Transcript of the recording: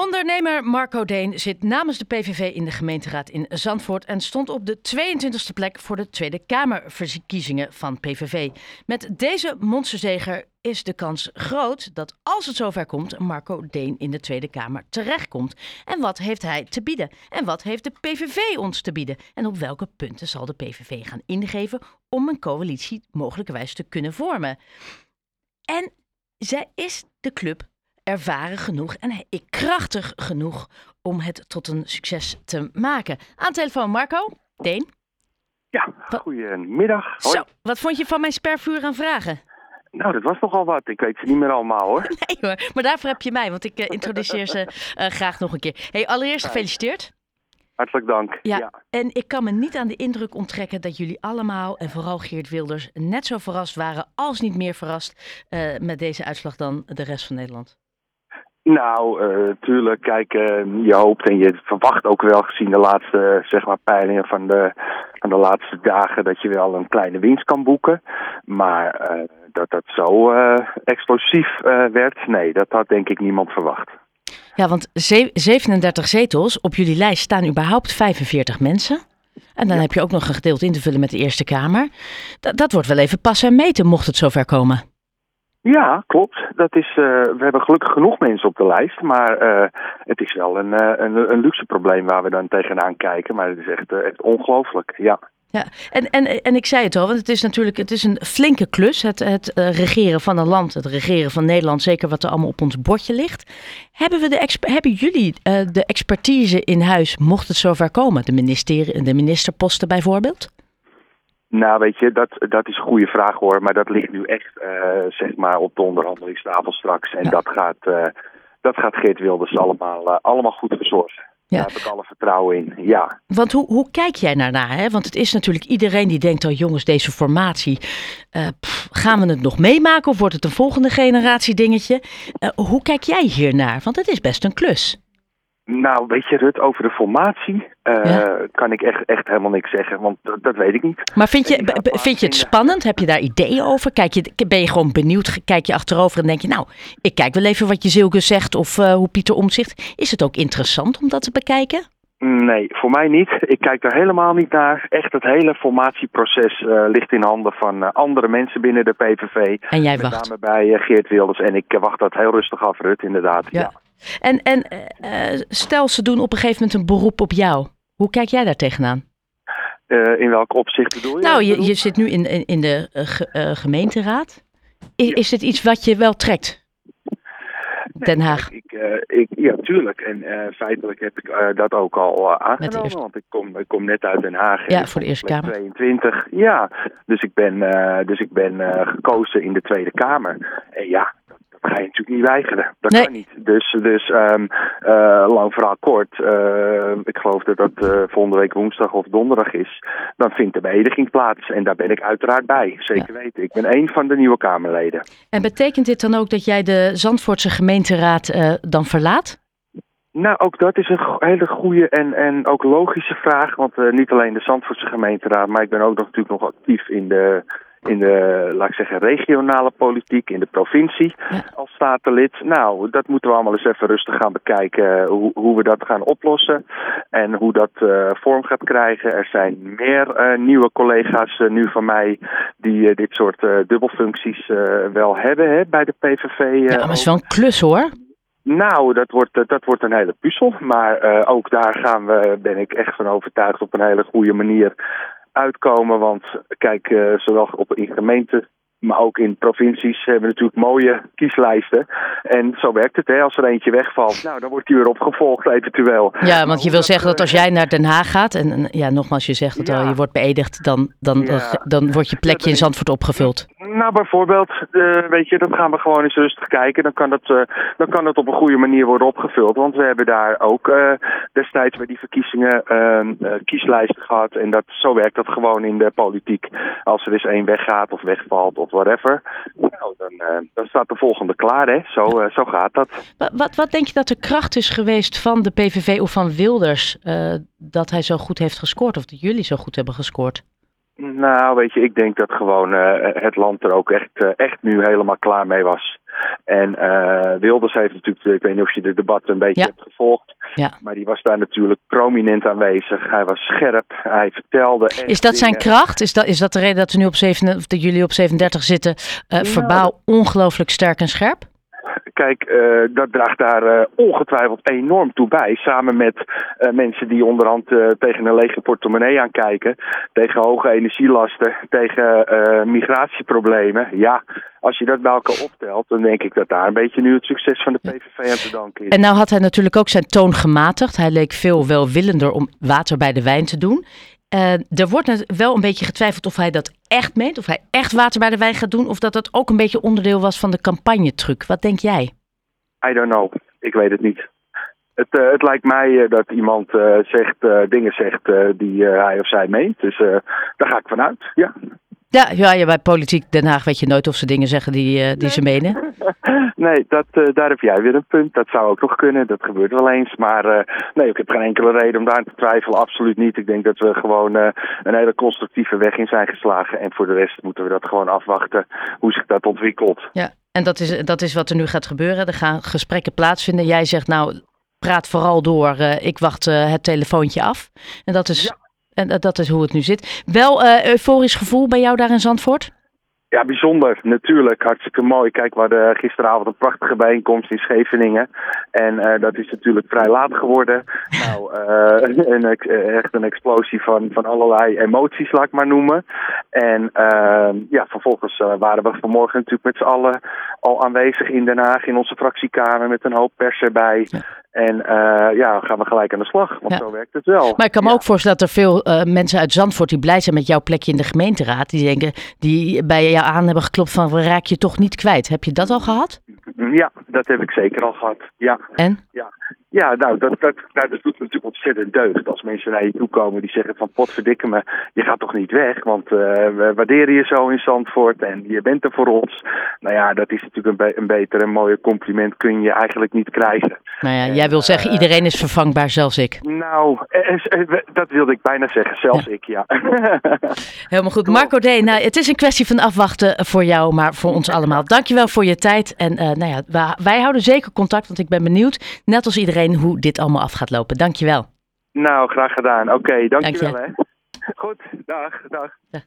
Ondernemer Marco Deen zit namens de PVV in de gemeenteraad in Zandvoort en stond op de 22e plek voor de Tweede Kamerverkiezingen van PVV. Met deze monsterzeger is de kans groot dat als het zover komt, Marco Deen in de Tweede Kamer terechtkomt. En wat heeft hij te bieden? En wat heeft de PVV ons te bieden? En op welke punten zal de PVV gaan ingeven om een coalitie mogelijkerwijs te kunnen vormen? En zij is de club ervaren genoeg en krachtig genoeg om het tot een succes te maken. Aan telefoon Marco, Deen. Ja, goedemiddag. Hoi. Zo, wat vond je van mijn spervuur aan vragen? Nou, dat was nogal wat. Ik weet ze niet meer allemaal hoor. Nee hoor, maar daarvoor heb je mij, want ik uh, introduceer ze uh, graag nog een keer. Hey, allereerst gefeliciteerd. Hartelijk dank. Ja, ja, en ik kan me niet aan de indruk onttrekken dat jullie allemaal, en vooral Geert Wilders, net zo verrast waren, als niet meer verrast, uh, met deze uitslag dan de rest van Nederland. Nou, uh, tuurlijk, kijk, uh, je hoopt en je verwacht ook wel gezien de laatste zeg maar, peilingen van de, van de laatste dagen dat je wel een kleine winst kan boeken. Maar uh, dat dat zo explosief werd, nee, dat had denk ik niemand verwacht. Ja, want 37 zetels op jullie lijst staan überhaupt 45 mensen. En dan ja. heb je ook nog een gedeelte in te vullen met de Eerste Kamer. D dat wordt wel even passen en meten, mocht het zover komen. Ja, klopt. Dat is, uh, we hebben gelukkig genoeg mensen op de lijst, maar uh, het is wel een, uh, een, een, luxe probleem waar we dan tegenaan kijken. Maar het is echt, echt ongelooflijk, ja. Ja, en, en, en ik zei het al, want het is natuurlijk het is een flinke klus, het, het regeren van een land, het regeren van Nederland, zeker wat er allemaal op ons bordje ligt. Hebben, we de hebben jullie de expertise in huis, mocht het zover komen, de, ministerie, de ministerposten bijvoorbeeld? Nou, weet je, dat, dat is een goede vraag hoor. Maar dat ligt nu echt, uh, zeg maar, op de onderhandelingstafel straks. En ja. dat, gaat, uh, dat gaat Geert Wilders allemaal, uh, allemaal goed verzorgen. Ja. Daar heb ik alle vertrouwen in, ja. Want hoe, hoe kijk jij daarnaar? Hè? Want het is natuurlijk iedereen die denkt, oh jongens, deze formatie, pff, gaan we het nog meemaken of wordt het een volgende generatie dingetje? hoe kijk jij hiernaar? Want het is best een klus. Nou, weet je, Rut, over de formatie uh, ja. kan ik echt, echt helemaal niks zeggen, want dat, dat weet ik niet. Maar vind je, vind je het spannend? Heb je daar ideeën over? Kijk je, ben je gewoon benieuwd? Kijk je achterover en denk je, nou, ik kijk wel even wat je Zilke zegt of uh, hoe Pieter omzicht. Is het ook interessant om dat te bekijken? Nee, voor mij niet. Ik kijk daar helemaal niet naar. Echt, het hele formatieproces uh, ligt in handen van uh, andere mensen binnen de PVV. En jij Met wacht? name bij uh, Geert Wilders. En ik wacht dat heel rustig af, Rut, inderdaad. Ja. ja. En, en uh, stel ze doen op een gegeven moment een beroep op jou. Hoe kijk jij daar tegenaan? Uh, in welk opzicht bedoel je? Nou, je, je zit nu in, in, in de uh, ge, gemeenteraad. Is, ja. is het iets wat je wel trekt? Den Haag. Nee, ik, ik, ja, tuurlijk. En feitelijk heb ik dat ook al aangenomen. Eerste... Want ik kom, ik kom net uit Den Haag. Ja, voor de Eerste Kamer. 22. Ja, dus ik ben, dus ik ben gekozen in de Tweede Kamer. En ja, dat ga je natuurlijk niet weigeren. Dat nee. kan niet. Dus, dus um, uh, lang verhaal kort. Uh, ik geloof dat dat uh, volgende week woensdag of donderdag is. Dan vindt de beëdiging plaats. En daar ben ik uiteraard bij. Zeker ja. weten. Ik ben een van de nieuwe Kamerleden. En betekent dit dan ook dat jij de Zandvoortse gemeenteraad dan verlaat? Nou, ook dat is een hele goede en, en ook logische vraag. Want niet alleen de Zandvoortse gemeenteraad, maar ik ben ook nog, natuurlijk nog actief in de in de, laat ik zeggen, regionale politiek, in de provincie ja. als statenlid. Nou, dat moeten we allemaal eens even rustig gaan bekijken, hoe, hoe we dat gaan oplossen en hoe dat uh, vorm gaat krijgen. Er zijn meer uh, nieuwe collega's uh, nu van mij die dit soort dubbelfuncties wel hebben hè, bij de PVV. ja, maar het is wel een klus hoor. Nou, dat wordt, dat wordt een hele puzzel. Maar uh, ook daar gaan we, ben ik echt van overtuigd, op een hele goede manier uitkomen. Want kijk, uh, zowel op in gemeenten, maar ook in provincies hebben we natuurlijk mooie kieslijsten. En zo werkt het, hè. Als er eentje wegvalt, nou, dan wordt die weer opgevolgd eventueel. Ja, want je wil zeggen dat als jij naar Den Haag gaat, en, en ja, nogmaals, je zegt het ja. al, je wordt beëdigd, dan, dan, ja. dan, dan wordt je plekje in Zandvoort opgevuld. Nou, bijvoorbeeld, uh, weet je, dan gaan we gewoon eens rustig kijken. Dan kan, dat, uh, dan kan dat op een goede manier worden opgevuld. Want we hebben daar ook uh, destijds bij die verkiezingen kieslijsten gehad. En dat, zo werkt dat gewoon in de politiek. Als er eens één weggaat of wegvalt of whatever. Nou, dan, dan staat de volgende klaar, hè. Zo, zo gaat dat. Wat, wat, wat denk je dat de kracht is geweest van de PVV of van Wilders... dat hij zo goed heeft gescoord of dat jullie zo goed hebben gescoord? Nou, weet je, ik denk dat gewoon uh, het land er ook echt, uh, echt nu helemaal klaar mee was. En uh, Wilders heeft natuurlijk, ik weet niet of je de debatten een beetje hebt gevolgd, ja. maar die was daar natuurlijk prominent aanwezig. Hij was scherp, hij vertelde. Is dat zijn kracht? Is dat, is dat de reden dat, we nu op 7, dat jullie op 37 zitten? Uh, verbaal ongelooflijk sterk en scherp? Kijk, uh, dat draagt daar uh, ongetwijfeld enorm toe bij. Samen met uh, mensen die onderhand tegen een lege portemonnee aankijken. Tegen hoge energielasten, tegen migratieproblemen. Ja, als je dat bij elkaar optelt, dan denk ik dat daar een beetje nu het succes van de PVV aan te danken is. En nou had hij natuurlijk ook zijn toon gematigd. Hij leek veel welwillender om water bij de wijn te doen. Uh, er wordt wel een beetje getwijfeld of hij dat echt meent, of hij echt water bij de wijn gaat doen, of dat dat ook een beetje onderdeel was van de campagnetruc. Wat denk jij? I don't know. Ik weet het niet. Het, uh, het lijkt mij uh, dat iemand zegt, dingen zegt die hij of zij meent. Dus daar ga ik vanuit, ja. Ja, ja, ja, bij Politiek Den Haag weet je nooit of ze dingen zeggen die, uh, die nee. ze menen. nee, dat, uh, daar heb jij weer een punt. Dat zou ook nog kunnen. Dat gebeurt wel eens. Maar uh, nee, ik heb geen enkele reden om daar te twijfelen. Absoluut niet. Ik denk dat we gewoon een hele constructieve weg in zijn geslagen. En voor de rest moeten we dat gewoon afwachten hoe zich dat ontwikkelt. Ja, en dat is, dat is wat er nu gaat gebeuren. Er gaan gesprekken plaatsvinden. Jij zegt nou, praat vooral door. ik wacht het telefoontje af. En dat is... Ja. En dat is hoe het nu zit. Wel uh, euforisch gevoel bij jou daar in Zandvoort? Ja, bijzonder. Natuurlijk. Hartstikke mooi. Kijk, we hadden gisteravond een prachtige bijeenkomst in Scheveningen. En uh, dat is natuurlijk vrij laat geworden. nou, uh, een, echt een explosie van, van allerlei emoties, laat ik maar noemen. En ja, vervolgens waren we vanmorgen natuurlijk met z'n allen al aanwezig in Den Haag in onze fractiekamer met een hoop pers erbij. Ja. En uh, ja, gaan we gelijk aan de slag, want ja. zo werkt het wel. Maar ik kan me ja. ook voorstellen dat er veel uh, mensen uit Zandvoort die blij zijn met jouw plekje in de gemeenteraad, die denken, die bij jou aan hebben geklopt van we raak je toch niet kwijt. Heb je dat al gehad? Ja, dat heb ik zeker al gehad. Ja. En? Ja, ja nou, dat, dat, dat, dat doet natuurlijk ontzettend deugd. Als mensen naar je toe komen die zeggen van potverdikke me, je gaat toch niet weg, want uh, we waarderen je zo in Zandvoort en je bent er voor ons. Nou ja, dat is natuurlijk een, be een beter en mooier compliment kun je eigenlijk niet krijgen. Nou ja, jij wil zeggen iedereen is vervangbaar, zelfs ik. Nou, dat wilde ik bijna zeggen, zelfs ja. ik, ja. Helemaal goed. Marco D., nou, het is een kwestie van afwachten voor jou, maar voor ons allemaal. Dankjewel voor je tijd en uh, nou ja, wij, wij houden zeker contact, want ik ben benieuwd, net als iedereen, hoe dit allemaal af gaat lopen. Dankjewel. Nou, graag gedaan. Oké, okay, dankjewel. Dank je. Hè. Goed, dag, dag. dag.